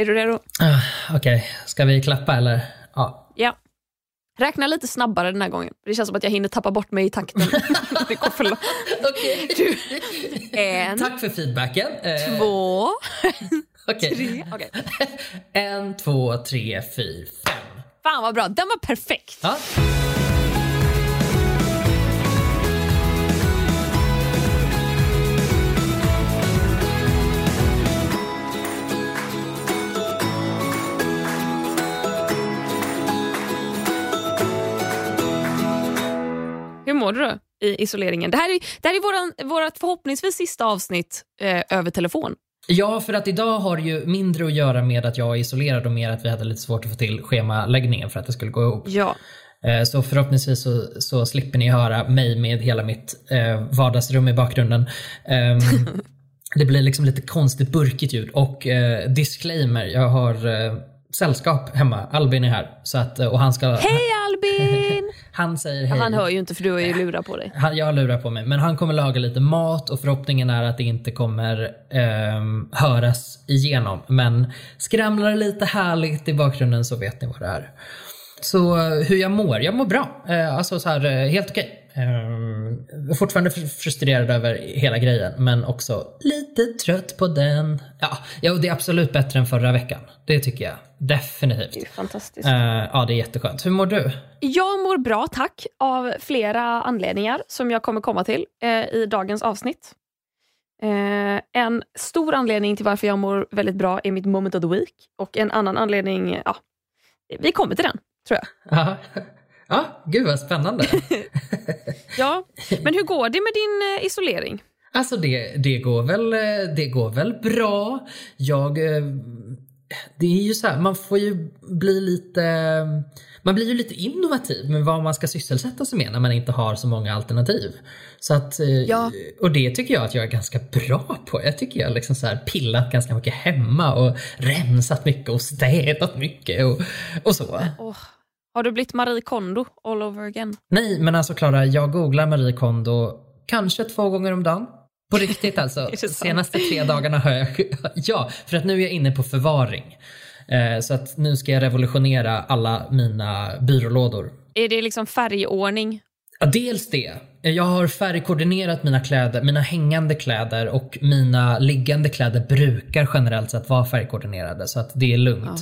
Är du redo? Ah, Okej, ska vi klappa eller? Ja. Ja. Räkna lite snabbare den här gången. Det känns som att jag hinner tappa bort mig i takten. det går för långt. Du, en, Tack för feedbacken. Eh, två, okej. tre. Okej. En, två, tre, fyra, fem. Fan vad bra, den var perfekt. Ja. Mår du i isoleringen? Det här är, det här är våran, vårat förhoppningsvis sista avsnitt eh, över telefon. Ja, för att idag har det ju mindre att göra med att jag är isolerad och mer att vi hade lite svårt att få till schemaläggningen för att det skulle gå ihop. Ja. Eh, Så förhoppningsvis så, så slipper ni höra mig med hela mitt eh, vardagsrum i bakgrunden. Ehm, det blir liksom lite konstigt burkigt ljud och eh, disclaimer, jag har eh, sällskap hemma. Albin är här. Så att, och han ska... Hej Albin! Han säger hej. Han hör ju inte för du har ju lurat på dig. Han, jag lurar på mig, men han kommer laga lite mat och förhoppningen är att det inte kommer ehm, höras igenom. Men skramlar lite härligt i bakgrunden så vet ni vad det är. Så eh, hur jag mår? Jag mår bra. Eh, alltså så här, eh, helt okej. Är fortfarande fr- frustrerad över hela grejen, men också lite trött på den. Ja, det är absolut bättre än förra veckan. Det tycker jag. Definitivt. Det är fantastiskt. Eh, ja, det är jätteskönt. Hur mår du? Jag mår bra, tack, av flera anledningar som jag kommer komma till eh, i dagens avsnitt. Eh, en stor anledning till varför jag mår väldigt bra är mitt moment of the week och en annan anledning, ja, vi kommer till den, tror jag. Ja, ja gud vad spännande. Ja, men hur går det med din isolering? Alltså det, det, går väl, det går väl bra. Jag... Det är ju så här, man får ju bli lite... Man blir ju lite innovativ med vad man ska sysselsätta sig med när man inte har så många alternativ. Så att, eh, Ja. Och det tycker jag att jag är ganska bra på. Jag tycker jag har liksom så här pillat ganska mycket hemma och rensat mycket och städat mycket och, och så. Åh, har du blivit Marie Kondo all over again? Nej, men alltså Klara, jag googlar Marie Kondo kanske två gånger om dagen. På riktigt alltså. Senaste tre dagarna har jag... Ja, för att nu är jag inne på förvaring. Eh, Så att nu ska jag revolutionera alla mina byrålådor. Är det liksom färgordning? Ja, dels det. Jag har färgkoordinerat mina kläder, mina hängande kläder och mina liggande kläder brukar generellt sett vara färgkoordinerade så att det är lugnt.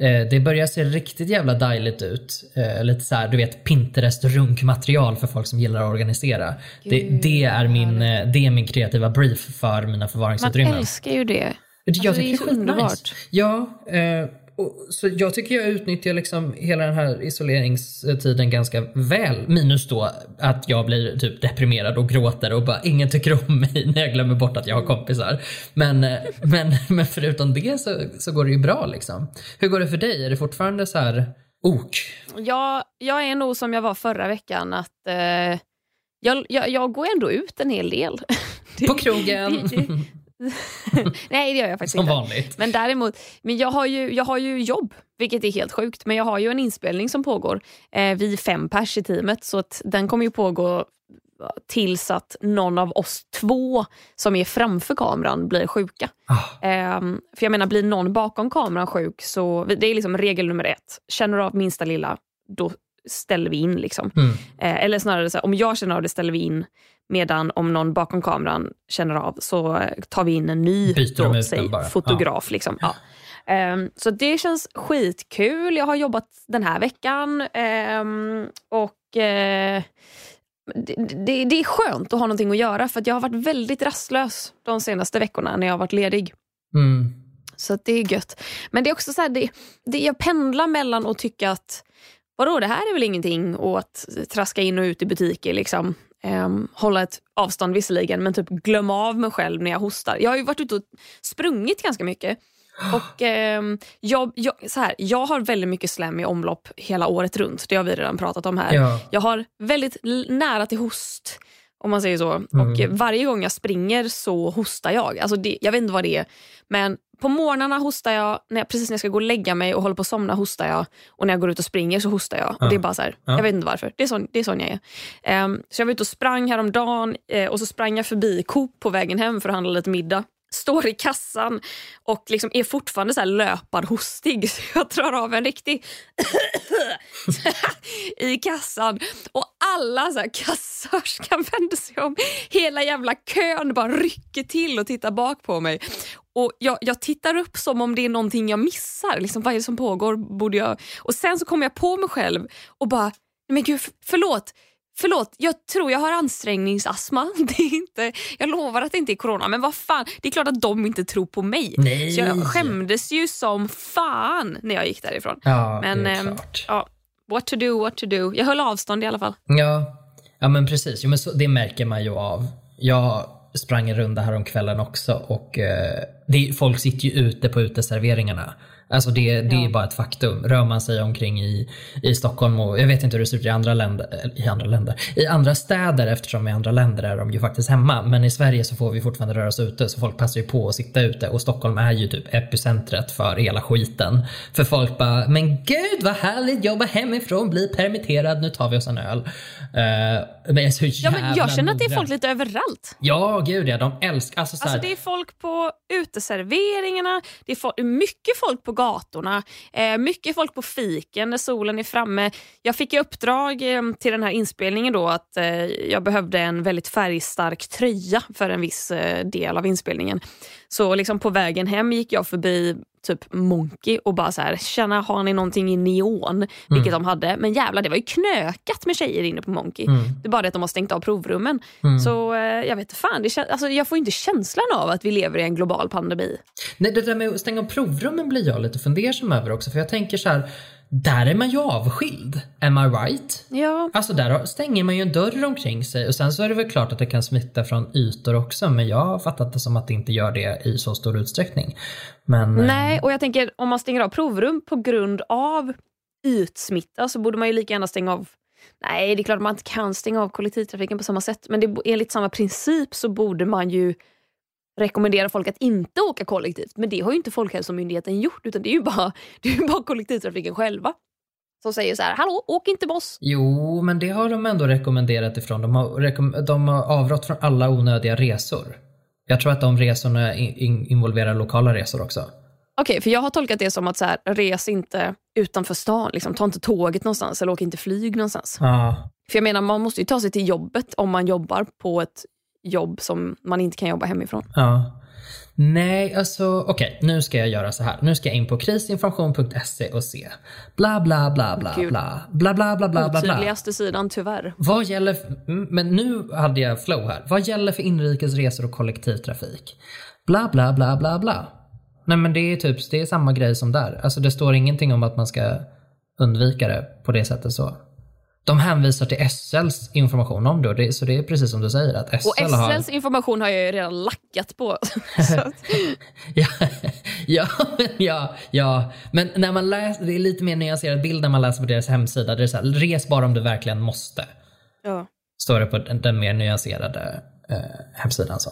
Eh, Det börjar se riktigt jävla dejligt ut. Eh, Lite så här, du vet Pinterest runkmaterial för folk som gillar att organisera. Det, det, är min, eh, det är min kreativa brief för mina Man förvaringsutrymmen. älskar ju det. Jag Alltså, det är skitnice. underbart. Ja, eh, och, så jag tycker jag utnyttjar liksom hela den här isoleringstiden ganska väl. Minus då att jag blir typ deprimerad och gråter och bara ingen tycker om mig när jag glömmer bort att jag har kompisar. Men, eh, men, men förutom det så, så går det ju bra liksom. Hur går det för dig? Är det fortfarande så här ok? Jag, jag är nog som jag var förra veckan att eh, jag, jag, jag går ändå ut en hel del. På krogen? Det- det- Nej, det gör jag faktiskt Som inte. vanligt. Men däremot, men jag, har ju, jag har ju jobb, vilket är helt sjukt. Men jag har ju en inspelning som pågår. Eh, vi är fem pers i teamet, så att den kommer ju pågå tills att någon av oss två som är framför kameran blir sjuka. Ah, Ehm, för jag menar, blir någon bakom kameran sjuk så det är liksom regel nummer ett. Känner du av minsta lilla, då ställer vi in. Liksom. mm. Eh, eller snarare, så här, om jag känner av det ställer vi in. Medan om någon bakom kameran känner av så eh, tar vi in en ny då, säg, fotograf. Liksom. Ja. Ehm, så det känns skitkul. Jag har jobbat den här veckan. ehm, och eh, det, det, det är skönt att ha någonting att göra för att jag har varit väldigt rastlös de senaste veckorna när jag har varit ledig. Mm. Så det är gött. Men det är också så här, det, jag pendlar mellan att tycka att vadå, det här är väl ingenting och att traska in och ut i butiker. Liksom. Ehm, hålla ett avstånd visserligen, men typ glömma av mig själv när jag hostar. Jag har ju varit ute och sprungit ganska mycket. Och ehm, jag, jag, så här, jag har väldigt mycket slem i omlopp hela året runt. Det har vi redan pratat om här. Ja. Jag har väldigt nära till host, om man säger så. Och eh, varje gång jag springer så hostar jag. Alltså det, jag vet inte vad det är. Men på morgnarna hostar jag, när jag, precis när jag ska gå och lägga mig och håller på att somna hostar jag. Och när jag går ut och springer så hostar jag. Och det är bara så här, Ja. Jag vet inte varför. Det är sån, det är sån jag är. Ehm, så jag var ute och sprang häromdagen eh, och så sprang jag förbi Coop på vägen hem för att handla lite middag står i kassan och liksom är fortfarande så här löparhostig. Så jag drar av en riktig i kassan och alla så här kassörskan vänder sig om. Hela jävla kön bara rycker till och tittar bak på mig. Och jag, jag tittar upp som om det är någonting jag missar. Liksom, vad är det som pågår? Borde jag... Och Sen så kommer jag på mig själv och bara, men gud förlåt Förlåt, jag tror jag har ansträngningsastma. Det är inte, jag lovar att det inte är corona, men vad fan, det är klart att de inte tror på mig. Nej. Så jag skämdes ju som fan när jag gick därifrån. Ja, men det är ehm, klart. ja, what to do, what to do. Jag höll avstånd i alla fall. Ja, ja men precis. Jo, men så, det märker man ju av. Jag sprang en runda här om kvällen också och eh, det, folk sitter ju ute på uteserveringarna. Alltså det, det är Ja. bara ett faktum. Rör man sig omkring i, i Stockholm och jag vet inte hur det ser ut i andra länder, i andra länder, i andra städer eftersom i andra länder är de ju faktiskt hemma. Men i Sverige så får vi fortfarande röra oss ute så folk passar ju på att sitta ute och Stockholm är ju typ epicentret för hela skiten. För folk bara, men gud vad härligt, jobba hemifrån, bli permitterad, nu tar vi oss en öl. Uh, men jag är så Ja, men jag känner att det är folk lite överallt. Ja, gud ja. De älskar... Alltså, Alltså det är folk på uteserveringarna, det är fo- mycket folk på gatorna, eh, mycket folk på fiken när solen är framme. Jag fick i uppdrag eh, till den här inspelningen då att eh, jag behövde en väldigt färgstark tröja för en viss eh, del av inspelningen. Så liksom på vägen hem gick jag förbi typ Monkey och bara så här, tjena har ni någonting i neon? Vilket de hade. Men jävlar det var ju knökat med tjejer inne på Monkey. Det är bara det att de har stängt av provrummen. Så eh, jag vet inte fan, det alltså, jag får inte känslan av att vi lever i en global pandemi. Nej, det där med att stänga av provrummen blir jag lite fundersam över också. För jag tänker så här, där är man ju avskild. Am I right? Ja, Alltså där stänger man ju en dörr omkring sig och sen så är det väl klart att det kan smitta från ytor också men jag har fattat det som att det inte gör det i så stor utsträckning. Men eh, nej och jag tänker om man stänger av provrum på grund av ytsmitta så borde man ju lika gärna stänga av Nej, det är klart att man inte kan stänga av kollektivtrafiken på samma sätt. Men det, enligt samma princip så borde man ju rekommendera folk att inte åka kollektivt. Men det har ju inte Folkhälsomyndigheten gjort utan det är ju bara, det är bara kollektivtrafiken själva som säger så här, hallå, åk inte med oss. Jo, men det har de ändå rekommenderat ifrån. De har, rekom- de har avrått från alla onödiga resor. Jag tror att de resorna in- in- involverar lokala resor också. Okej, för jag har tolkat det som att så här, res inte utanför stan. Liksom. Ta inte tåget någonstans eller åk inte flyg någonstans. Ja, För jag menar, man måste ju ta sig till jobbet om man jobbar på ett jobb som man inte kan jobba hemifrån. Ja. Nej, alltså okej, nu ska jag göra så här. Nu ska jag in på krisinformation.se och se. Bla, bla, bla, bla, Gud. bla. Bla, bla, bla, bla, bla, bla. Otydligaste sidan tyvärr. Vad gäller, men nu hade jag flow här. Vad gäller för inrikesresor och kollektivtrafik? Bla, bla, bla, bla, bla. Nej men det är typ, det är samma grej som där. Alltså det står ingenting om att man ska undvika det på det sättet så. De hänvisar till SLs information om det, så det är precis som du säger att SL Och har... SLs information har jag ju redan lackat på. Ja, ja, ja, ja. Men när man läser, det är lite mer nyanserad bild när man läser på deras hemsida. Det är så här, res bara om du verkligen måste. ja. Står det på den, den mer nyanserade eh, hemsidan. Så.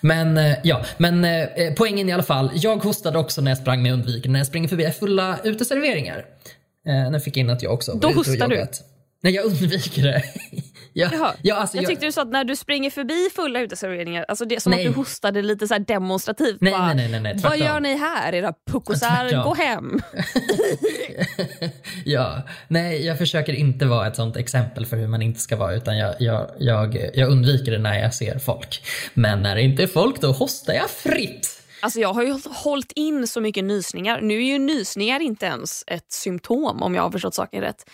Men eh, ja, men eh, poängen i alla fall. Jag hostade också när jag sprang med undviken. När jag springer förbi fulla uteserveringar. Eh, nu fick jag in att jag också var Då ute och hostar du? Nej, jag undviker det. ja, Jaha. ja, alltså, jag jag, tyckte du sa att när du springer förbi fulla uteserveringar, alltså det är som Nej. att du hostade lite så demonstrativt. Nej, bara, nej, nej, nej, Vad gör ni här era puckosar? Gå hem. Ja, nej jag försöker inte vara ett sånt exempel för hur man inte ska vara utan jag, jag, jag, jag undviker det när jag ser folk. Men när det inte är folk då hostar jag fritt. Alltså jag har ju hållit in så mycket nysningar. Nu är ju nysningar inte ens ett symptom om jag har förstått saken rätt.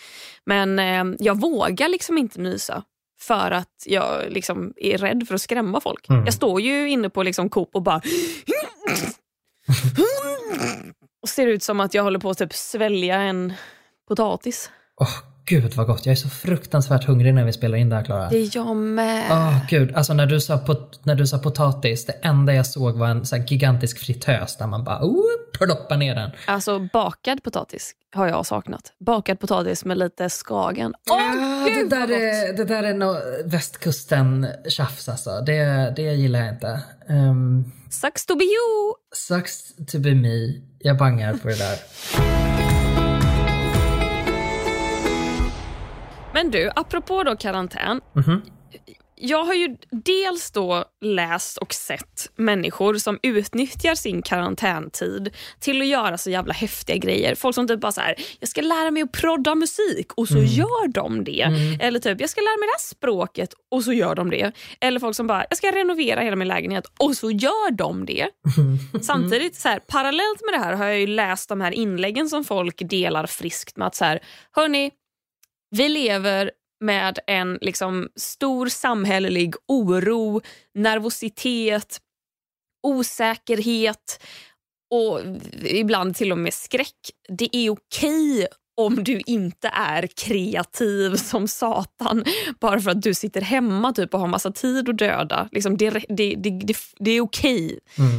Men eh, jag vågar liksom inte nysa för att jag liksom är rädd för att skrämma folk. Jag står ju inne på liksom Coop och bara och ser ut som att jag håller på att typ svälja en potatis. Åh gud vad gott, jag är så fruktansvärt hungrig när vi spelar in det här Klara. Det är jag med. Åh gud, alltså när du, sa pot- när du sa potatis, det enda jag såg var en så gigantisk fritös där man bara oh, ploppar ner den. Alltså bakad potatis har jag saknat. Bakad potatis med lite skagen. Åh Ah, gud det, där är, det där är nog västkusten tjafs alltså. Det, det gillar jag inte. Um, Sucks to be you! sucks to be me. Jag bangar på det där. Men du, apropå då karantän. Mhm. jag har ju dels då läst och sett människor som utnyttjar sin karantäntid till att göra så jävla häftiga grejer. Folk som typ bara så här, jag ska lära mig att prodda musik och så Mm. gör de det. Eller typ, jag ska lära mig det här språket och så gör de det. Eller folk som bara, jag ska renovera hela min lägenhet och så gör de det. Samtidigt, så här, parallellt med det här har jag ju läst de här inläggen som folk delar friskt med att så här, hörni, vi lever med en liksom stor samhällelig oro, nervositet, osäkerhet och ibland till och med skräck. Det är okej om du inte är kreativ som satan bara för att du sitter hemma typ och har massa tid att döda. Liksom det, det, det, det, det är okej.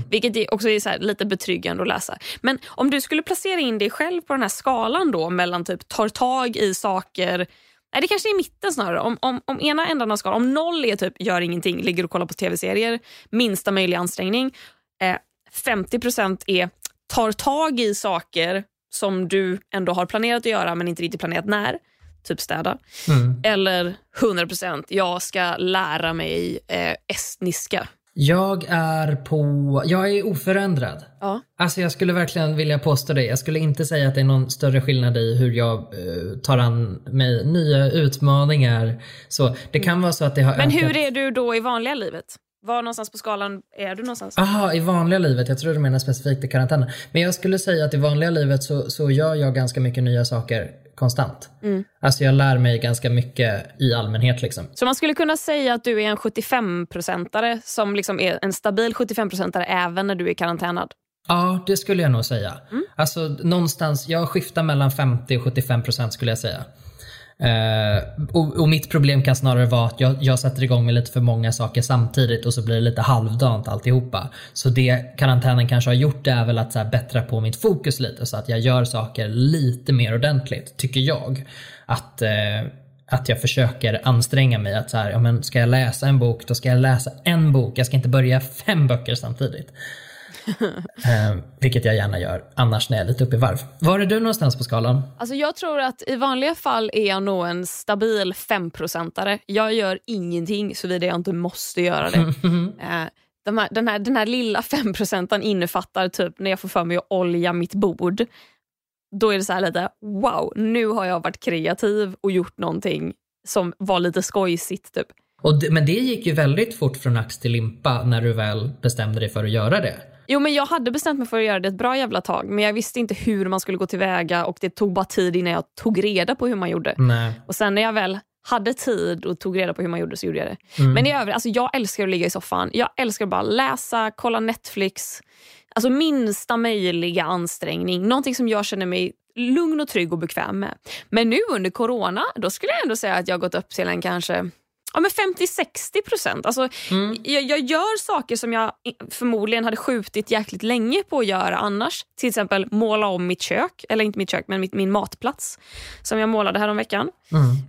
Vilket är också är här lite betryggande att läsa. Men om du skulle placera in dig själv på den här skalan då mellan typ tar tag i saker Nej, det kanske är i mitten snarare. Om, om, om ena ändan av skalan, om noll är typ gör ingenting, ligger och kollar på tv-serier, minsta möjliga ansträngning. Eh, 50% är tar tag i saker som du ändå har planerat att göra men inte riktigt planerat när. Typ städa. Mm. Eller 100% jag ska lära mig eh, estniska. Jag är på... Jag är oförändrad. Ja. Alltså jag skulle verkligen vilja påstå det. Jag skulle inte säga att det är någon större skillnad i hur jag eh, tar an mig nya utmaningar. Så det kan vara så att det har Men ökat. hur är du då i vanliga livet? Var någonstans på skalan är du någonstans? Aha, i vanliga livet. Jag tror du menar specifikt i karantänen. Men jag skulle säga att i vanliga livet så, så gör jag ganska mycket nya saker konstant. Mm. Alltså jag lär mig ganska mycket i allmänhet liksom. Så man skulle kunna säga att du är en 75-procentare som liksom är en stabil 75-procentare även när du är karantänad? Ja, det skulle jag nog säga. Mm. Alltså någonstans, jag skiftar mellan 50 och 75 procent skulle jag säga. Eh, och, och mitt problem kan snarare vara att jag, jag sätter igång med lite för många saker samtidigt och så blir det lite halvdant alltihopa. Så det karantänen kanske har gjort det är väl att så här, bättra på mitt fokus lite så att jag gör saker lite mer ordentligt, tycker jag. Att, eh, att jag försöker anstränga mig att så här, ja, men ska jag läsa en bok, då ska jag läsa en bok. Jag ska inte börja fem böcker samtidigt. Eh, vilket jag gärna gör annars när jag är lite uppe i varv. Var är du någonstans på skalan? Alltså jag tror att i vanliga fall är jag nog en stabil 5-procentare. Jag gör ingenting såvida jag inte måste göra det. Eh, de här, den, här, den här lilla 5 procenten innefattar typ när jag får för mig att olja mitt bord. Då är det så här lite, wow, nu har jag varit kreativ och gjort någonting som var lite skojsigt. Typ. Och det, men det gick ju väldigt fort från ax till limpa när du väl bestämde dig för att göra det. Jo, men jag hade bestämt mig för att göra det ett bra jävla tag, men jag visste inte hur man skulle gå tillväga och det tog bara tid innan jag tog reda på hur man gjorde. Nej. Och sen när jag väl hade tid och tog reda på hur man gjorde så gjorde jag det. Men i övrigt, alltså jag älskar att ligga i soffan. Jag älskar att bara läsa, kolla Netflix. Alltså minsta möjliga ansträngning. Någonting som jag känner mig lugn och trygg och bekväm med. Men nu under corona, då skulle jag ändå säga att jag gått upp till en kanske ja, men 50-60 procent. Alltså, jag, jag gör saker som jag förmodligen hade skjutit jäkligt länge på att göra annars. Till exempel måla om mitt kök, eller inte mitt kök, men mitt, min matplats som jag målade häromveckan.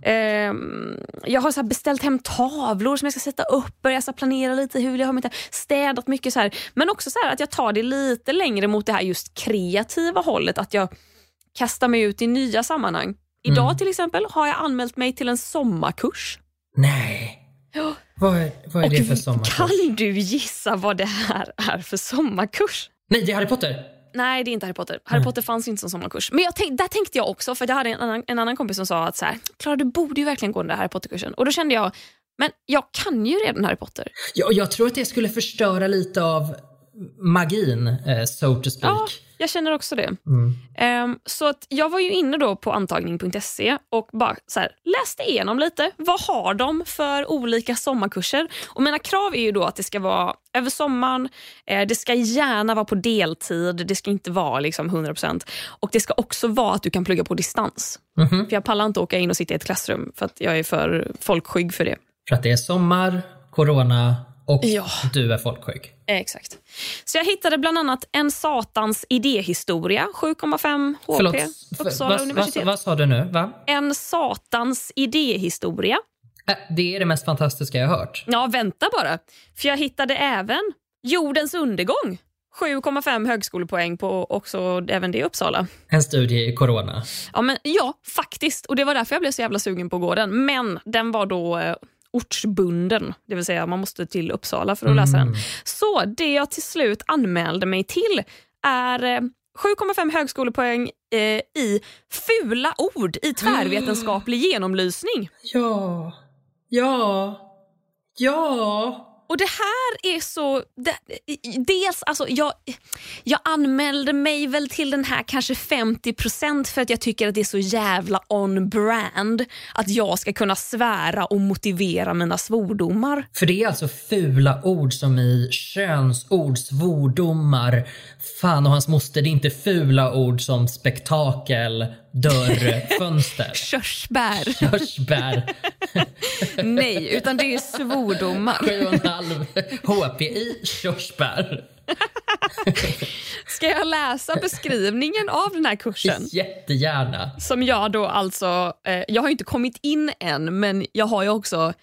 Ehm, jag har så beställt hem tavlor som jag ska sätta upp, börja så här planera lite hur jag har mitt städat mycket så här. Men också så att jag tar det lite längre mot det här just kreativa hållet. Att jag kastar mig ut i nya sammanhang. Idag till exempel har jag anmält mig till en sommarkurs. Nej. Ja. Vad är, vad är det Och för sommarkurs? Kan du gissa vad det här är för sommarkurs? Nej, det är Harry Potter. Nej, det är inte Harry Potter. Harry Potter fanns inte som sommarkurs. Men jag tänk, där tänkte jag också, för jag hade en annan, en annan kompis som sa att så här, Klara du borde ju verkligen gå den där Harry Potter-kursen. Och då kände jag, men jag kan ju redan Harry Potter. Ja, jag tror att det skulle förstöra lite av magin, eh, so to speak. Ja, jag känner också det. Ehm, så att jag var ju inne då på antagning.se och bara så här, läste igenom lite. Vad har de för olika sommarkurser? Och Mina krav är ju då att det ska vara över sommaren, eh, det ska gärna vara på deltid, det ska inte vara liksom 100% och det ska också vara att du kan plugga på distans. För Jag pallar inte åka in och sitta i ett klassrum för att jag är för folkskygg för det. För att det är sommar, corona och Ja. du är folkskygg. Eh, Exakt. Så jag hittade bland annat En satans idéhistoria, 7,5 HP, Förlåt, för- Uppsala vad, universitet. vad, vad sa du nu? Va? En satans idéhistoria. Äh, det är det mest fantastiska jag har hört. Ja, vänta bara. För jag hittade även Jordens undergång. 7,5 högskolepoäng på också även det i Uppsala. En studie i corona. Ja, men, ja, faktiskt. Och Det var därför jag blev så jävla sugen på att gå den. Men den var då eh, ortsbunden, det vill säga man måste till Uppsala för att läsa den. Så det jag till slut anmälde mig till är eh, 7,5 högskolepoäng eh, i fula ord i tvärvetenskaplig genomlysning. Ja, ja, ja. Och det här är så... Det, dels, alltså, jag, jag anmälde mig väl till den här kanske 50% för att jag tycker att det är så jävla on brand att jag ska kunna svära och motivera mina svordomar. För det är alltså fula ord som i könsord, svordomar, fan och hans moster. Det är inte fula ord som spektakel, dörr, fönster. Körsbär. Körsbär. Nej, utan det är svordomar. 7,5 HPI körsbär. Ska jag läsa beskrivningen av den här kursen? Jättegärna. Som jag då alltså, eh, jag har inte kommit in än men jag har ju också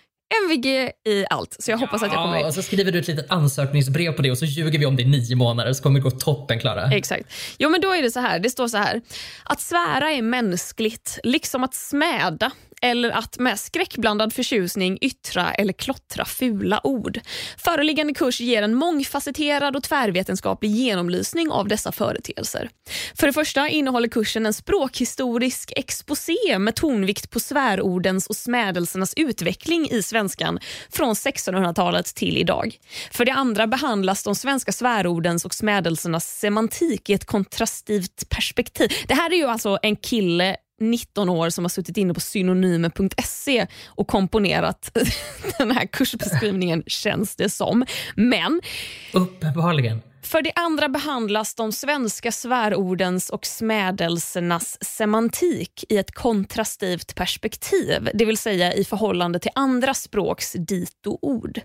MVG i allt så jag hoppas att jag kommer in. och så skriver du ett litet ansökningsbrev på det och så ljuger vi om det i nio månader så kommer det gå toppen Klara. Exakt. Jo men då är det så här, det står så här. Att svära är mänskligt, liksom att smäda eller att med skräckblandad förtjusning yttra eller klottra fula ord. Föreliggande kurs ger en mångfacetterad och tvärvetenskaplig genomlysning av dessa företeelser. För det första innehåller kursen en språkhistorisk exposé med tonvikt på svärordens och smädelsernas utveckling i svenskan från 1600-talet till idag. För det andra behandlas de svenska svärordens och smädelsernas semantik i ett kontrastivt perspektiv. Det här är ju alltså en kille 19 år som har suttit inne på synonymer.se och komponerat den här kursbeskrivningen känns det som. Men Uppenbarligen. för det andra behandlas de svenska svärordens och smädelsernas semantik i ett kontrastivt perspektiv, det vill säga i förhållande till andra språks dito-ord.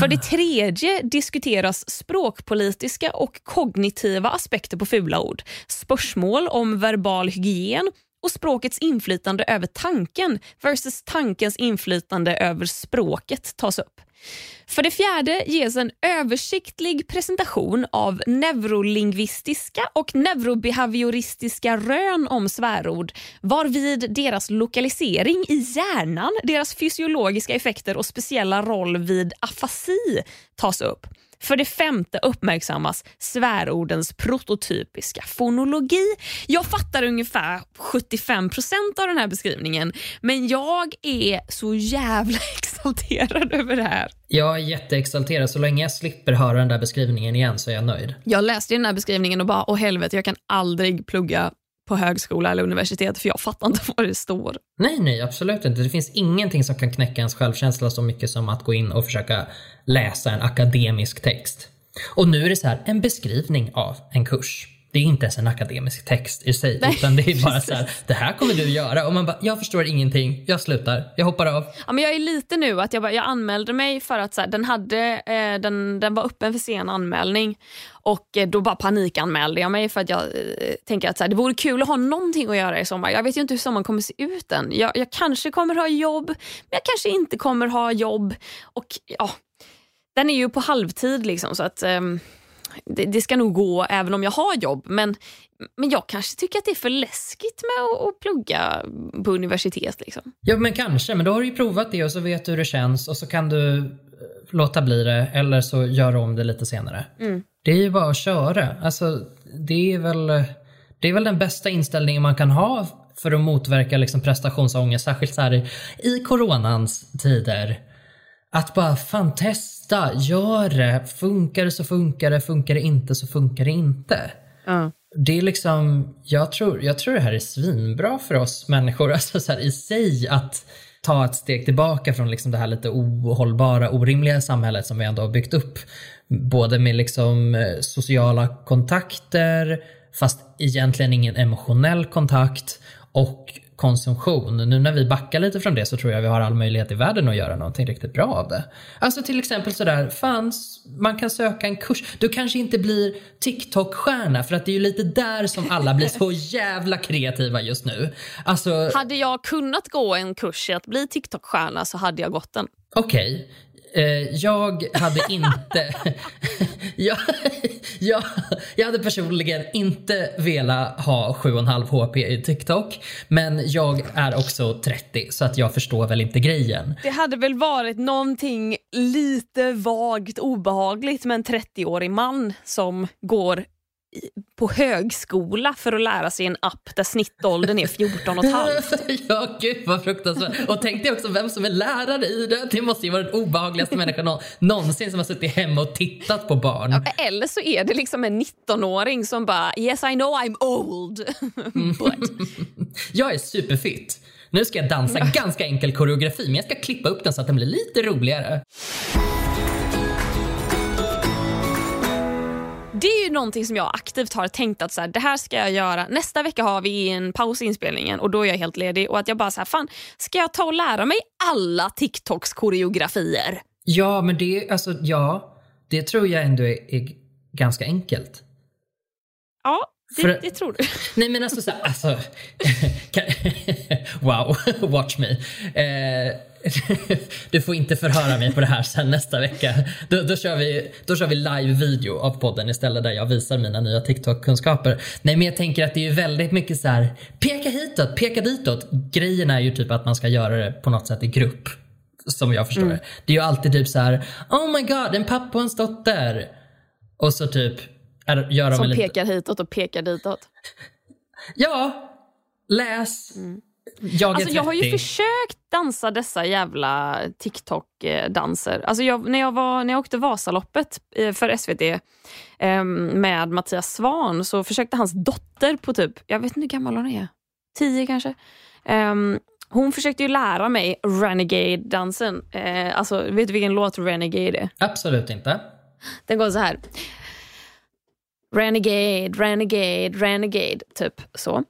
För det tredje diskuteras språkpolitiska och kognitiva aspekter på fula ord, spörsmål om verbal hygien och språkets inflytande över tanken versus tankens inflytande över språket tas upp. För det fjärde ges en översiktlig presentation av neurolingvistiska och neurobehavioristiska rön om svärord varvid deras lokalisering i hjärnan, deras fysiologiska effekter och speciella roll vid afasi tas upp. För det femte uppmärksammas svärordens prototypiska fonologi. Jag fattar ungefär 75% av den här beskrivningen men jag är så jävla exalterad över det här. Jag är jätteexalterad. Så länge jag slipper höra den där beskrivningen igen så är jag nöjd. Jag läste den här beskrivningen och bara, åh helvete, jag kan aldrig plugga på högskola eller universitet för jag fattar inte vad det står. Nej, nej, absolut inte. Det finns ingenting som kan knäcka ens självkänsla så mycket som att gå in och försöka läsa en akademisk text. Och nu är det så här, en beskrivning av en kurs. Det är inte ens en akademisk text i sig, Nej, utan det är bara så här, det här kommer du göra. Och man bara, jag förstår ingenting, jag slutar, jag hoppar av. Ja, men jag är lite nu att jag, bara, jag anmälde mig för att så här, den, hade, eh, den, den var öppen för sen anmälning och eh, då bara panikanmälde jag mig för att jag eh, tänker att så här, det vore kul att ha någonting att göra i sommar. Jag vet ju inte hur sommaren kommer se ut än. Jag, jag kanske kommer ha jobb, men jag kanske inte kommer ha jobb. Och ja, Den är ju på halvtid liksom så att ehm, det, det ska nog gå även om jag har jobb. Men, men jag kanske tycker att det är för läskigt med att, att plugga på universitet. Liksom. Ja men kanske, men då har du ju provat det och så vet du hur det känns och så kan du eh, låta bli det eller så gör du om det lite senare. Det är ju bara att köra. Alltså, det är väl, det är väl den bästa inställningen man kan ha för att motverka liksom prestationsångest, särskilt så här i, i coronans tider. Att bara fan testa, gör det. Funkar det så funkar det, funkar det inte så funkar det inte. Det är liksom, jag tror, jag tror det här är svinbra för oss människor, alltså så här, i sig att ta ett steg tillbaka från liksom det här lite ohållbara, orimliga samhället som vi ändå har byggt upp. Både med liksom eh, sociala kontakter, fast egentligen ingen emotionell kontakt och konsumtion. Nu när vi backar lite från det så tror jag vi har all möjlighet i världen att göra någonting riktigt bra av det. Alltså till exempel sådär, fanns man kan söka en kurs. Du kanske inte blir TikTok-stjärna för att det är ju lite där som alla blir så jävla kreativa just nu. Alltså, Hade jag kunnat gå en kurs i att bli TikTok-stjärna så hade jag gått den. okej. Eh, Eh, jag hade inte... jag, jag, jag hade personligen inte velat ha 7,5 HP i TikTok. Men jag är också 30 så att jag förstår väl inte grejen. Det hade väl varit någonting lite vagt obehagligt med en 30-årig man som går på högskola för att lära sig en app där snittåldern är 14 och ett halvt. ja, gud vad fruktansvärt. Och tänk dig också vem som är lärare i det. Det måste ju vara den obehagligaste människan någonsin som har suttit hemma och tittat på barn. Ja, eller så är det liksom en 19-åring som bara “Yes I know I'm old”. But... jag är superfit. Nu ska jag dansa ganska enkel koreografi men jag ska klippa upp den så att den blir lite roligare. Det är ju någonting som jag aktivt har tänkt att så här, det här ska jag göra. Nästa vecka har vi en paus i inspelningen och då är jag helt ledig. Och att jag bara så här, fan, ska jag ta och lära mig alla TikToks koreografier? Ja, men det, alltså, ja, det tror jag ändå är, är ganska enkelt. Ja, det, För, det, tror du? Nej men alltså, så, alltså wow, watch me. Eh, du får inte förhöra mig på det här sen nästa vecka. Då, då, kör, vi, då kör vi live-video av podden istället där jag visar mina nya TikTok-kunskaper. Nej men jag tänker att det är väldigt mycket så här, peka hitåt, peka ditåt. Grejen är ju typ att man ska göra det på något sätt i grupp. Som jag förstår mm. det. Det är ju alltid typ så här, oh my god, en pappa och en dotter. Och så typ är, gör Som lite... pekar hitåt och pekar ditåt. Ja, läs. Mm. Jag, alltså, jag har ju försökt dansa dessa jävla TikTok-danser. Alltså jag, när, jag var, när jag åkte Vasaloppet eh, för SVT eh, med Mattias Svan så försökte hans dotter på typ, jag vet inte hur gammal hon är, tio kanske. Eh, hon försökte ju lära mig Renegade-dansen. Eh, alltså, vet du vilken låt Renegade är? Absolut inte. Den går så här. Renegade, renegade, renegade. Typ så.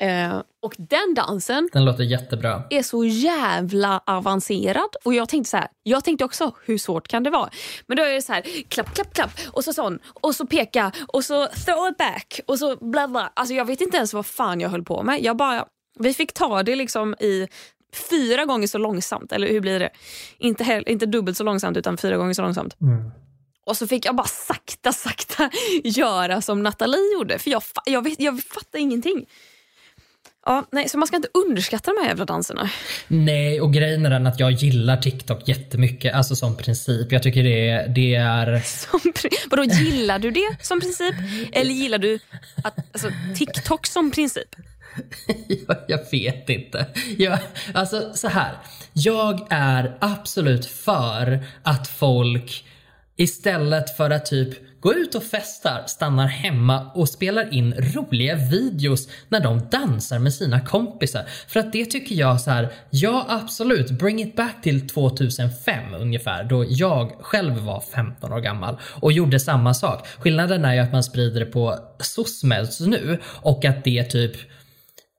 Eh, och den dansen Den låter jättebra. är så jävla avancerad. Och jag tänkte så här, jag tänkte också hur svårt kan det vara? Men då är det så här, klapp, klapp, klapp och så sån och så peka och så throw it back och så bla bla. Alltså jag vet inte ens vad fan jag höll på med. Jag bara, vi fick ta det liksom i fyra gånger så långsamt. Eller hur blir det? Inte, inte dubbelt så långsamt utan fyra gånger så långsamt. Mm. Och så fick jag bara sakta, sakta göra som Nathalie gjorde. För jag, jag, vet, jag fattar ingenting. Ja, nej, så man ska inte underskatta de här jävla danserna. Nej, och grejen är den att jag gillar TikTok jättemycket, alltså som princip. Jag tycker det, det är... Som, vadå, gillar du det som princip? Eller gillar du att, alltså, TikTok som princip? jag, jag vet inte. Jag, alltså så här. Jag är absolut för att folk istället för att typ gå ut och festar, stannar hemma och spelar in roliga videos när de dansar med sina kompisar. För att det tycker jag så här, ja absolut, bring it back till 2005 ungefär då jag själv var 15 år gammal och gjorde samma sak. Skillnaden är ju att man sprider det på SOSMEDs nu och att det typ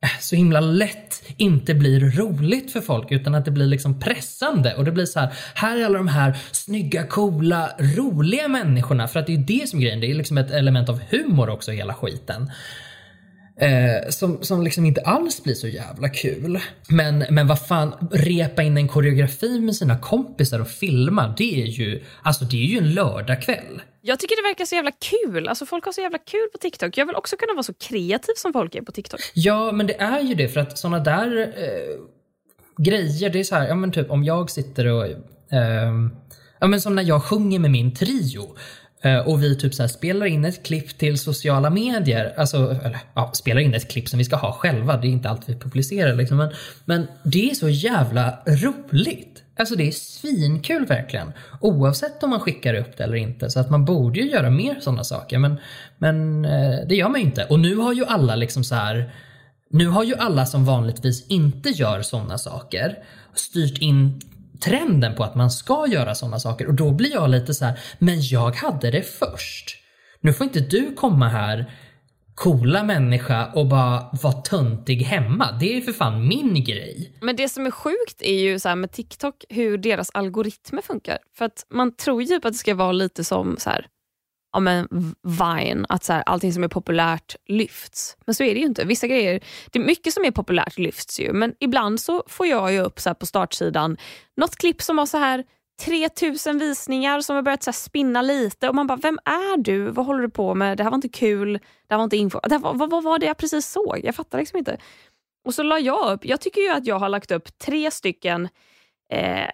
Äh, så himla lätt inte blir roligt för folk utan att det blir liksom pressande. Och det blir så här, här är alla de här snygga, coola, roliga människorna. För att det är ju det som är grejen, det är liksom ett element av humor också i hela skiten. Eh, som, som liksom inte alls blir så jävla kul. Men, men vad fan, repa in en koreografi med sina kompisar och filma, det är ju, alltså det är ju en lördagkväll. Jag tycker det verkar så jävla kul. Alltså folk har så jävla kul på TikTok. Jag vill också kunna vara så kreativ som folk är på TikTok. Ja, men det är ju det för att såna där eh, grejer, det är så här, ja men typ om jag sitter och eh, Ja men som när jag sjunger med min trio. Eh, och vi typ så spelar in ett klipp till sociala medier. Alltså, eller ja, spelar in ett klipp som vi ska ha själva. Det är inte allt vi publicerar liksom. Men, men det är så jävla roligt. Alltså det är svinkul verkligen. Oavsett om man skickar upp det eller inte. Så att man borde ju göra mer sådana saker. Men, men eh, det gör man ju inte. Och nu har ju alla liksom så här. Nu har ju alla som vanligtvis inte gör sådana saker styrt in trenden på att man ska göra sådana saker och då blir jag lite så här, men jag hade det först. Nu får inte du komma här coola människa och bara vara töntig hemma. Det är ju för fan min grej. Men det som är sjukt är ju så med TikTok hur deras algoritmer funkar. För att man tror ju typ att det ska vara lite som så här, ja, men Vine, att så här, allting som är populärt lyfts. Men så är det ju inte. Vissa grejer, det är mycket som är populärt lyfts ju, men ibland så får jag ju upp så på startsidan något klipp som har så här 3000 visningar som har börjat så här, spinna lite och man bara, vem är du? Vad håller du på med? Det här var inte kul. Det här var inte info. Det här, vad, vad var det jag precis såg? Jag fattar liksom inte. Och så la jag upp, jag tycker ju att jag har lagt upp tre stycken eh,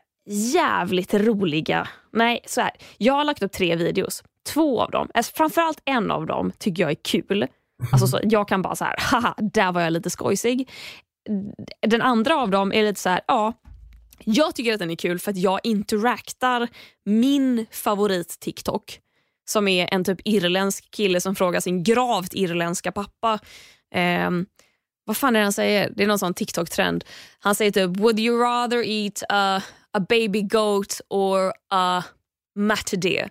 jävligt roliga, nej så här. Jag har lagt upp tre videos. Två av dem, alltså framförallt en av dem tycker jag är kul. Alltså så, jag kan bara så här, haha, där var jag lite skojsig. Den andra av dem är lite så här, ja, jag tycker att den är kul för att jag interaktar min favorit TikTok som är en typ irländsk kille som frågar sin gravt irländska pappa eh, vad fan är det han säger? Det är någon sån TikTok-trend. Han säger typ “Would you rather eat a, a baby goat or a matador?”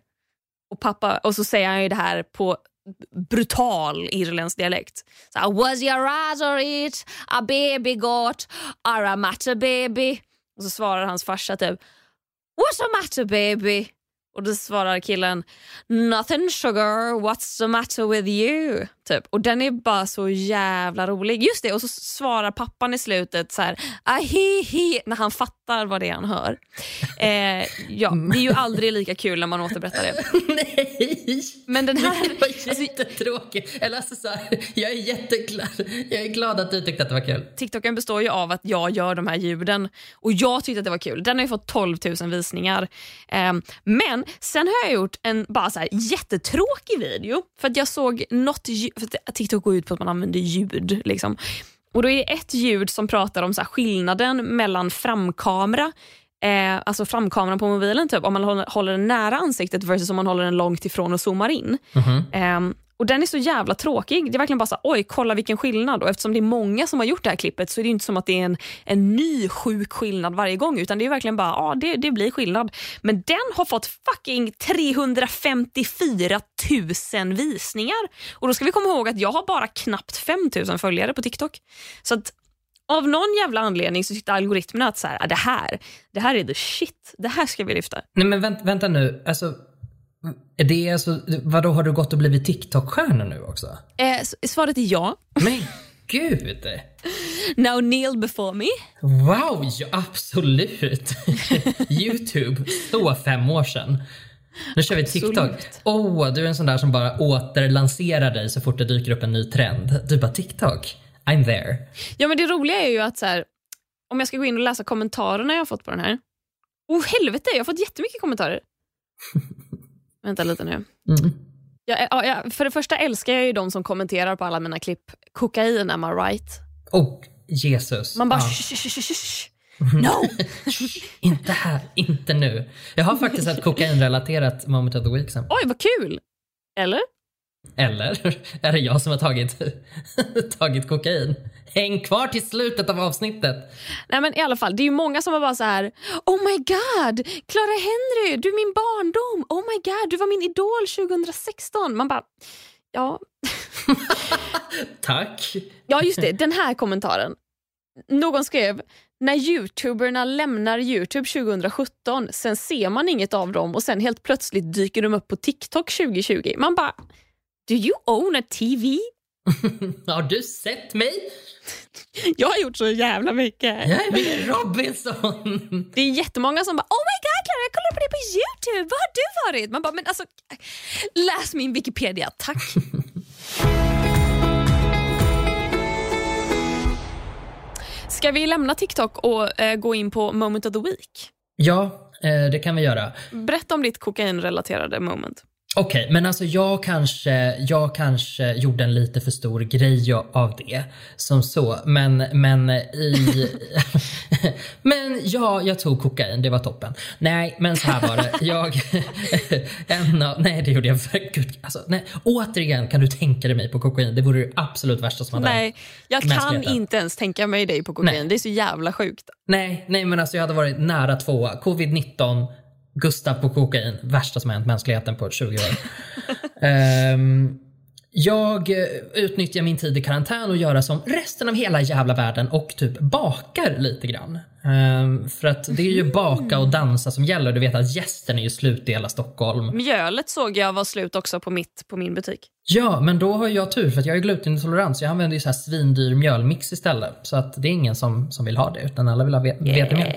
Och, pappa, och så säger han ju det här på brutal irländsk dialekt. Så, “Was your eyes or it? a baby got? or a matter baby?” Och så svarar hans farsa typ “What's a matter baby?” Och då svarar killen “Nothing sugar, what's the matter with you?” Typ. Och den är bara så jävla rolig. Just det, och så svarar pappan i slutet så här ahihi när han fattar vad det är han hör. Eh, ja, det är ju aldrig lika kul när man återberättar det. Nej! Men den här... Det var jättetråkigt. Eller alltså så här, jag är jätteglad. Jag är glad att du tyckte att det var kul. TikToken består ju av att jag gör de här ljuden och jag tyckte att det var kul. Den har ju fått 12 000 visningar. Eh, men sen har jag gjort en bara så här jättetråkig video för att jag såg något för TikTok går ut på att man använder ljud. Liksom. Och då är det ett ljud som pratar om så skillnaden mellan framkamera Eh, alltså framkameran på mobilen, typ, om man håller, den nära ansiktet versus om man håller den långt ifrån och zoomar in. Mm -hmm. eh, och Den är så jävla tråkig. Det är verkligen bara så oj kolla vilken skillnad. Och eftersom det är många som har gjort det här klippet så är det inte som att det är en, en ny sjuk skillnad varje gång. Utan det är verkligen bara, ja det, det blir skillnad. Men den har fått fucking 354 000 visningar. Och då ska vi komma ihåg att jag har bara knappt 5 000 följare på TikTok. Så att av någon jävla anledning så tyckte algoritmerna att så här, äh, det, här, det här är the shit. Det här ska vi lyfta. Nej men vänt, vänta nu. Alltså, det är alltså, vadå, har du gått och blivit TikTok-stjärna nu också? Eh, svaret är ja. Men gud! Now kneel before me. Wow, ja, absolut. Youtube, så fem år sedan. Nu kör vi TikTok. Åh, oh, du är en sån där som bara återlanserar dig så fort det dyker upp en ny trend. Du bara TikTok, I'm there. Ja men det roliga är ju att så här, om jag ska gå in och läsa kommentarerna jag har fått på den här. Oh helvete, jag har fått jättemycket kommentarer. Vänta lite nu. Mm. Jag, ja, för det första älskar jag ju de som kommenterar på alla mina klipp. Kokain, am I right? Oh, Jesus. Man bara ja. sh, sh, sh, sh. No! inte här, inte nu. Jag har faktiskt ett kokainrelaterat moment of the week sen. Oj, vad kul! Eller? Eller är det jag som har tagit, tagit kokain? Häng kvar till slutet av avsnittet. Nej men i alla fall, det är ju många som var bara så här. Oh my god, Clara Henry, du är min barndom. Oh my god, du var min idol 2016. Man bara, ja. Tack. Ja just det, den här kommentaren. Någon skrev, när youtuberna lämnar Youtube 2017, sen ser man inget av dem och sen helt plötsligt dyker de upp på TikTok 2020. Man bara, do you own a TV? Har du sett mig? Jag har gjort så jävla mycket. Jag är med Robinson. Det är jättemånga som bara oh my god Clara jag kollar på dig på Youtube, var har du varit? Man bara men alltså läs min Wikipedia tack. Ska vi lämna TikTok och eh, gå in på moment of the week? Ja, eh, det kan vi göra. Berätta om ditt kokainrelaterade moment. Okej, okay, men alltså jag kanske, jag kanske gjorde en lite för stor grej av det. Som så. Men, men i... men ja, jag tog kokain. Det var toppen. Nej, men så här var det. Jag... en av, nej, det gjorde jag Gud, alltså, nej. Återigen, kan du tänka dig mig på kokain? Det vore det absolut värsta som hade Nej, jag kan inte ens tänka mig dig på kokain. Nej. Det är så jävla sjukt. Nej, nej, men alltså jag hade varit nära tvåa. Covid-19 Gustav på kokain, värsta som hänt mänskligheten på 20 år. um, jag eh, utnyttjar min tid i karantän och göra som resten av hela jävla världen och typ bakar lite grann. Ehm, för att det är ju baka och dansa som gäller. Du vet att gästen är ju slut i hela Stockholm. Mjölet såg jag var slut också på, mitt, på min butik. Ja, men då har jag tur för att jag är glutenintolerant så jag använder ju så här svindyr mjölmix istället. Så att det är ingen som, som vill ha det utan alla vill ha ve- vetemjöl.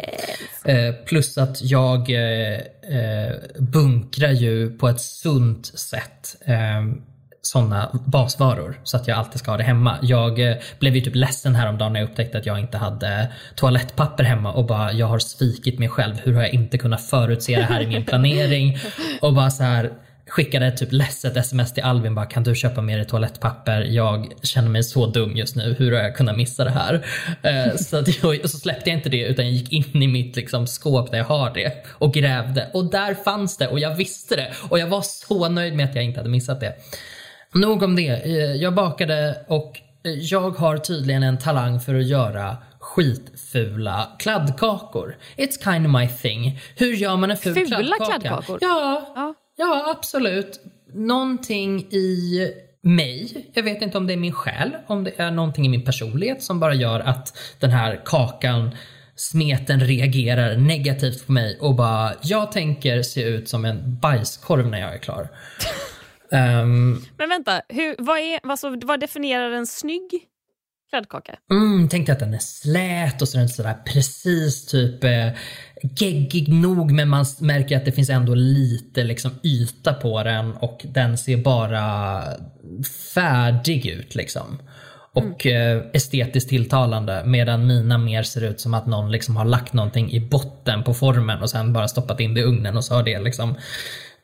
Eh, plus att jag eh, eh, bunkrar ju på ett sunt sätt eh, sådana basvaror så att jag alltid ska ha det hemma. Jag eh, blev ju typ ledsen häromdagen när jag upptäckte att jag inte hade toalettpapper hemma och bara jag har svikit mig själv. Hur har jag inte kunnat förutse det här i min planering? Och bara så här skickade typ ledset sms till Alvin bara kan du köpa mer toalettpapper? Jag känner mig så dum just nu. Hur har jag kunnat missa det här? Eh, så, att jag, så släppte jag inte det utan jag gick in i mitt liksom, skåp där jag har det och grävde och där fanns det och jag visste det och jag var så nöjd med att jag inte hade missat det. Nog om det. Eh, Jag bakade och eh, jag har tydligen en talang för att göra skitfula kladdkakor. It's kind of my thing. Hur gör man en ful Fula kladdkaka? kladdkakor? Ja, Ja. ja, absolut. Någonting i mig, jag vet inte om det är min själ, om det är någonting i min personlighet som bara gör att den här kakan smeten reagerar negativt på mig och bara, jag tänker se ut som en bajskorv när jag är klar. Ehm, Men vänta, hur, vad, är, alltså, vad definierar en snygg kladdkaka? Mm, tänkte att den är slät och så är den sådär precis typ eh, geggig nog men man märker att det finns ändå lite liksom yta på den och den ser bara färdig ut liksom. Och eh, estetiskt tilltalande medan mina mer ser ut som att någon liksom har lagt någonting i botten på formen och sen bara stoppat in det i ugnen och så har det liksom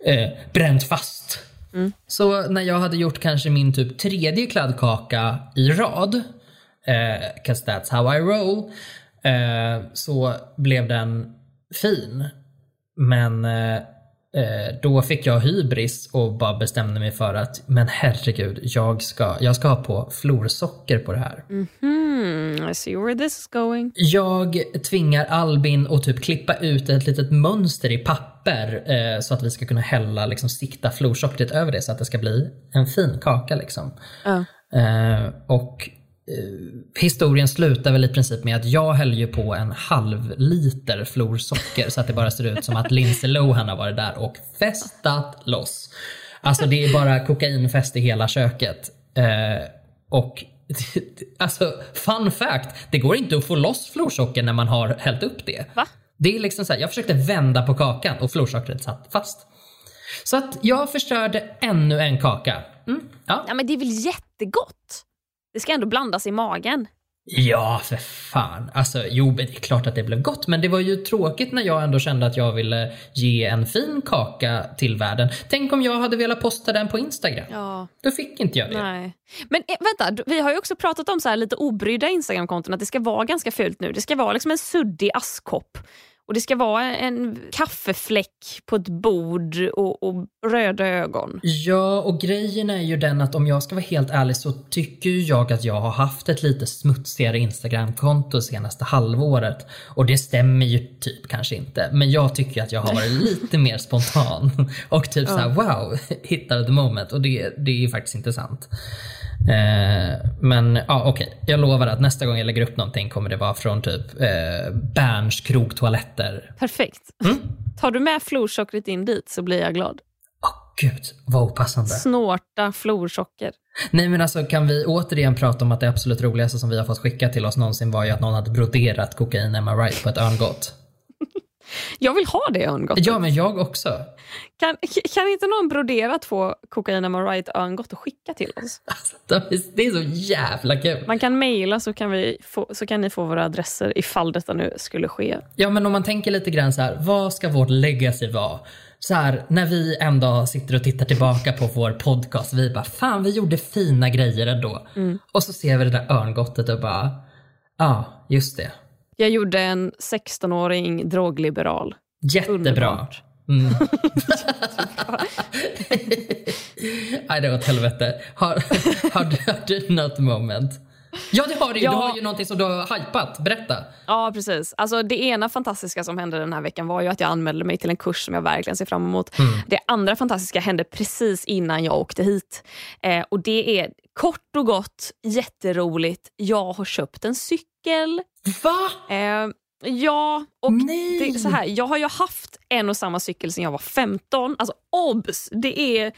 eh, bränt fast. Mm. Så när jag hade gjort kanske min typ tredje kladdkaka i rad, eh, 'cause that's how I roll, eh, så blev den fin. Men eh, eh, då fick jag hybris och bara bestämde mig för att men herregud, jag ska, jag ska ha på florsocker på det här. Hmm, I see where this is going. Jag tvingar Albin att typ klippa ut ett litet mönster i papper eh, så att vi ska kunna hälla, liksom sikta florsockret över det så att det ska bli en fin kaka liksom. Ja. Eh, och eh, historien slutar väl i princip med att jag häller ju på en halv liter florsocker så att det bara ser ut som att Lindsay Lohan har varit där och festat loss. Alltså det är bara kokainfest i hela köket. Eh, och alltså fun fact, det går inte att få loss florsocker när man har hällt upp det. Va? Det är liksom så här, jag försökte vända på kakan och florsockret satt fast. Så att jag förstörde ännu en kaka. Mm, ja. Ja, men det är väl jättegott? Det ska ändå blandas i magen. Ja, för fan. Alltså, jo, det är klart att det blev gott, men det var ju tråkigt när jag ändå kände att jag ville ge en fin kaka till världen. Tänk om jag hade velat posta den på Instagram. Ja. Då fick inte jag det. Nej. Men eh, vänta, vi har ju också pratat om så lite obrydda Instagramkonton, att det ska vara ganska fult nu. Det ska vara liksom en suddig askkopp. Och det ska vara en kaffefläck på ett bord och, och röda ögon. Ja, och grejen är ju den att om jag ska vara helt ärlig så tycker jag att jag har haft ett lite smutsigare Instagramkonto senaste halvåret. Och det stämmer ju typ kanske inte. Men jag tycker att jag har varit lite mer spontan. Och typ så här: wow, hittade the moment. Och det, det är ju faktiskt inte sant. Eh, men ja, okej. Jag lovar att nästa gång jag lägger upp någonting kommer det vara från typ eh, Berns krogtoaletter. Perfekt. Mm. Tar du med florsockret in dit så blir jag glad. Åh gud, vad opassande. Snorta florsocker. Nej men alltså kan vi återigen prata om att det absolut roligaste som vi har fått skicka till oss någonsin var ju att någon hade broderat kokain Emma Right på ett örngott. Jag vill ha det örngottet. Ja men jag också. Kan, kan inte någon brodera två kokain am right örngott och skicka till oss? Alltså, det är så jävla kul. Man kan mejla så, kan vi få, så kan ni få våra adresser ifall detta nu skulle ske. Ja men om man tänker lite grann så här, vad ska vårt legacy vara? Så här, när vi en dag sitter och tittar tillbaka på vår podcast, vi bara fan vi gjorde fina grejer ändå. Och så ser vi det där örngottet och bara, ja ah, just det. Jag gjorde en 16-åring drogliberal. Jättebra. Mm. Nej, det var åt helvete. Har, har, du, har du något moment? Ja, det har du ju. Ja. Du har ju någonting som du har hypat. Berätta. Ja, precis. Alltså, det ena fantastiska som hände den här veckan var ju att jag anmälde mig till en kurs som jag verkligen ser fram emot. Det andra fantastiska hände precis innan jag åkte hit. Eh, och Det är kort och gott jätteroligt. Jag har köpt en cykel. Va? Eh, ja, och Nej! det, så här, jag har ju haft en och samma cykel sedan jag var 15. Alltså obs! Det är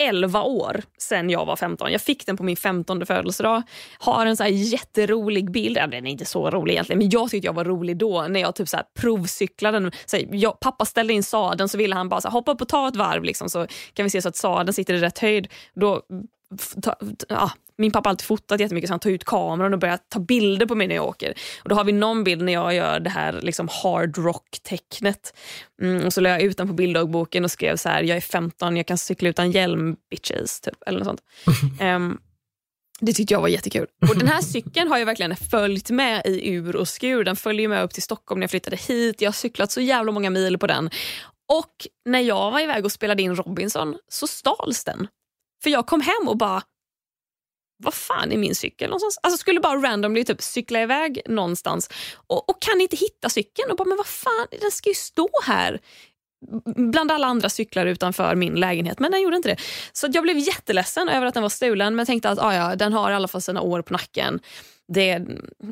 11 år sedan jag var 15. Jag fick den på min 15 födelsedag. Har en så här jätterolig bild. Den är inte så rolig egentligen, men jag tyckte jag var rolig då när jag typ så här provcyklade. Så jag, pappa ställde in sadeln så ville han bara så här, hoppa upp och ta ett varv liksom, så kan vi se så att sadeln sitter i rätt höjd. Då, ta, ja, min pappa har alltid fotat jättemycket så han tar ut kameran och börjar ta bilder på mig när jag åker. Och Då har vi någon bild när jag gör det här liksom hard rock-tecknet. Mm, och så la jag ut den på bilddagboken och skrev så här, jag är 15, jag kan cykla utan hjälm bitches. Typ, eller något sånt. Ehm, det tyckte jag var jättekul. Och Den här cykeln har jag verkligen följt med i ur och skur. Den följer med upp till Stockholm när jag flyttade hit. Jag har cyklat så jävla många mil på den. Och när jag var iväg och spelade in Robinson så stals den. För jag kom hem och bara, vad fan är min cykel någonstans? Alltså skulle bara randomly typ cykla iväg någonstans och, och kan inte hitta cykeln och bara, men vad fan, den ska ju stå här bland alla andra cyklar utanför min lägenhet, men den gjorde inte det. Så jag blev jätteledsen över att den var stulen, men tänkte att ah, ja, den har i alla fall sina år på nacken. Det,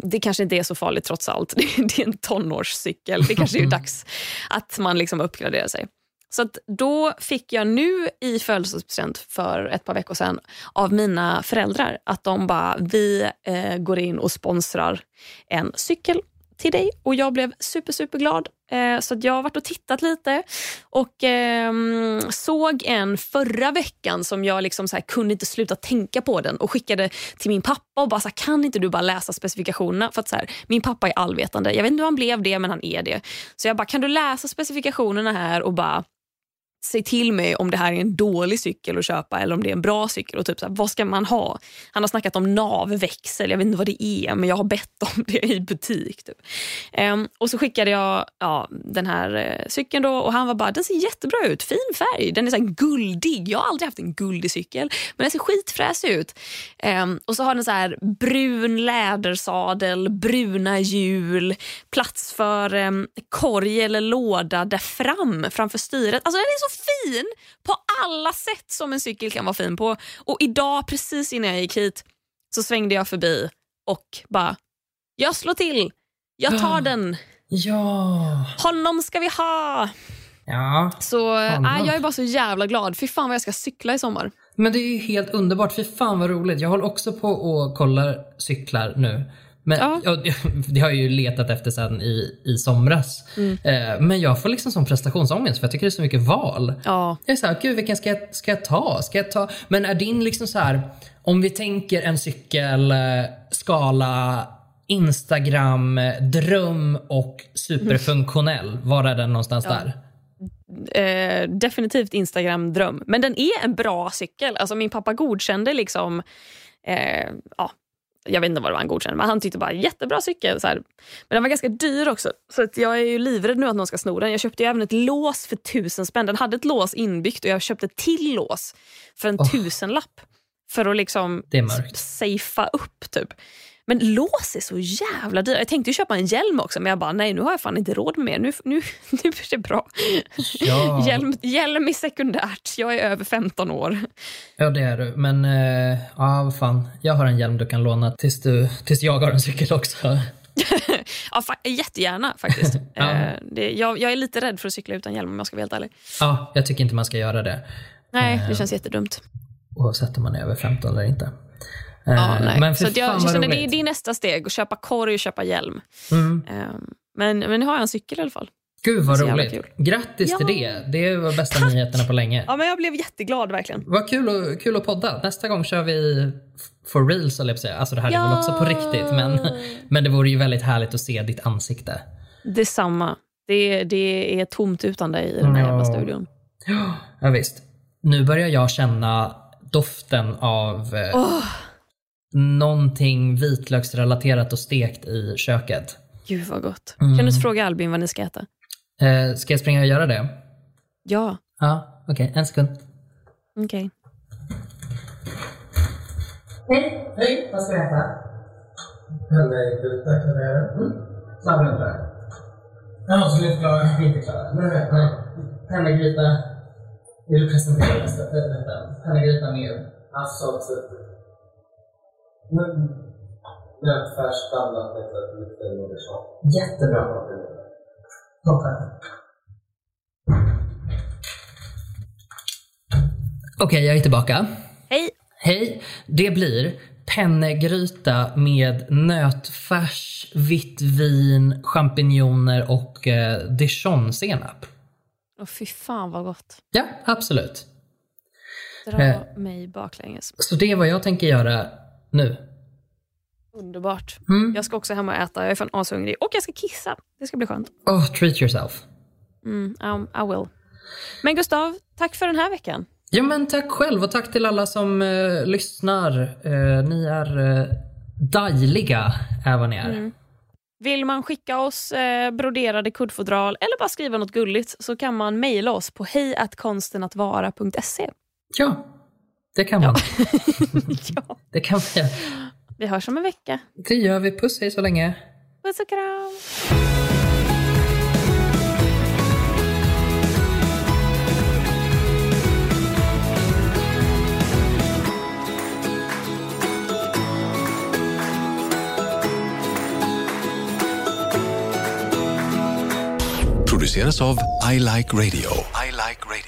det kanske inte är så farligt trots allt. Det, det är en tonårscykel. Det kanske är dags att man liksom uppgraderar sig. Så att då fick jag nu i födelsedagspresent för ett par veckor sedan av mina föräldrar att de bara, vi eh, går in och sponsrar en cykel till dig och jag blev super, super glad. Eh, så att jag har varit och tittat lite och eh, såg en förra veckan som jag liksom så här, kunde inte sluta tänka på den och skickade till min pappa och bara så här, kan inte du bara läsa specifikationerna? För att så här, min pappa är allvetande. Jag vet inte hur han blev det men han är det. Så jag bara, kan du läsa specifikationerna här och bara säg till mig om det här är en dålig cykel att köpa eller om det är en bra cykel. och typ så här, Vad ska man ha? Han har snackat om navväxel, jag vet inte vad det är men jag har bett om det i butik. Typ. Um, och så skickade jag ja, den här eh, cykeln då och han var bara, den ser jättebra ut, fin färg, den är så här guldig. Jag har aldrig haft en guldig cykel men den ser skitfräsig ut. Um, och så har den så här brun lädersadel, bruna hjul, plats för um, korg eller låda där fram framför styret. Alltså den är så fin på alla sätt som en cykel kan vara fin på. Och idag precis innan jag gick hit så svängde jag förbi och bara, jag slår till. Jag tar Ah. den. Ja. Honom ska vi ha. Ja. Så äh, jag är bara så jävla glad. Fy fan vad jag ska cykla i sommar. Men det är ju helt underbart. Fy fan vad roligt. Jag håller också på och kollar cyklar nu. Men Ja. jag, det har jag ju letat efter sen i, i somras. Mm. Eh, men jag får liksom som prestationsångest för jag tycker det är så mycket val. Ja. Jag är såhär, gud vilken ska jag, ska jag ta? Ska jag ta? Men är din liksom så här, om vi tänker en cykel, eh, skala, Instagram, dröm och superfunktionell. Var är den någonstans där? Eh, definitivt Instagram-dröm. Men den är en bra cykel. Alltså min pappa godkände liksom... Eh, ja, jag vet inte vad det var han godkände, men han tyckte bara jättebra cykel. Så här. Men den var ganska dyr också. Så att jag är ju livrädd nu att någon ska sno den. Jag köpte även ett lås för tusen spänn. Den hade ett lås inbyggt och jag köpte ett till lås för en Åh. tusenlapp. För att liksom safea upp typ. Men lås är så jävla dyrt. Jag tänkte köpa en hjälm också men jag bara nej nu har jag fan inte råd med mer. Nu, nu, nu är det bra. Ja. Hjälm, hjälm är sekundärt. Jag är över 15 år. Ja det är du. Men eh, ja vad fan. Jag har en hjälm du kan låna tills, du, tills jag har en cykel också. Ja, fa- jättegärna faktiskt. Ja. Eh, det, jag, jag är lite rädd för att cykla utan hjälm om jag ska vara helt ärlig. Ja, jag tycker inte man ska göra det. Nej, det känns jättedumt. Oavsett om man är över 15 eller inte. Ja, Eh, nej. Men Så fan jag vad känner det, är- det är nästa steg, att köpa korg och köpa hjälm. Mm. Eh, men, men nu har jag en cykel i alla fall. Gud vad roligt. kul. Grattis till Ja. det. Det var bästa nyheterna på länge. Ja, men jag blev jätteglad verkligen. Vad kul, och, kul att podda. Nästa gång kör vi for reals eller jag säga. Alltså det här är Ja. väl också på riktigt men, men det vore ju väldigt härligt att se ditt ansikte. Detsamma. Det, det är tomt utan dig i den här Ja. jävla studion. Ja, visst. Nu börjar jag känna doften av Åh, någonting vitlöksrelaterat och stekt i köket. gud vad gott. Mm. Kan du inte fråga Albin vad ni ska äta? Eh, ska jag springa och göra det? Ja, Ja, okej. En sekund. okej. Hej, hej. Vad ska du äta? Pennegryta kan vi göra. Mm. Det där. Jaha, så ni är inte klara? Vi är inte klara. Nej, nej. Pennegryta. Vill du presentera nästa? Vänta. Pennegryta med? Alltså, typ... Nötfärs blandat med lite modersmak. Jättebra. Toppen. Okej, jag är tillbaka. Hej! Hej. Det blir pennegryta med nötfärs, vitt vin, champinjoner och eh, dijonsenap. Åh fy fan vad gott. Ja, absolut. Dra Eh. mig baklänges. Så det är vad jag tänker göra nu. Underbart. Mm. Jag ska också hem och äta, jag är fan ashungrig. Och jag ska kissa. Det ska bli skönt. Oh, treat yourself. Mm, um, I will. Men Gustav, tack för den här veckan. Ja, men tack själv och tack till alla som eh, lyssnar. Eh, ni är eh, dejliga, är vad ni är. Vill man skicka oss eh, broderade kuddfodral eller bara skriva något gulligt så kan man mejla oss på hejatkonstenatvara.se. Ja, det kan man. ja. Det kan man. Vi hörs om en vecka. Det gör vi. Puss hej så länge. Puss och kram! Produceras av I Like Radio. I Like Radio.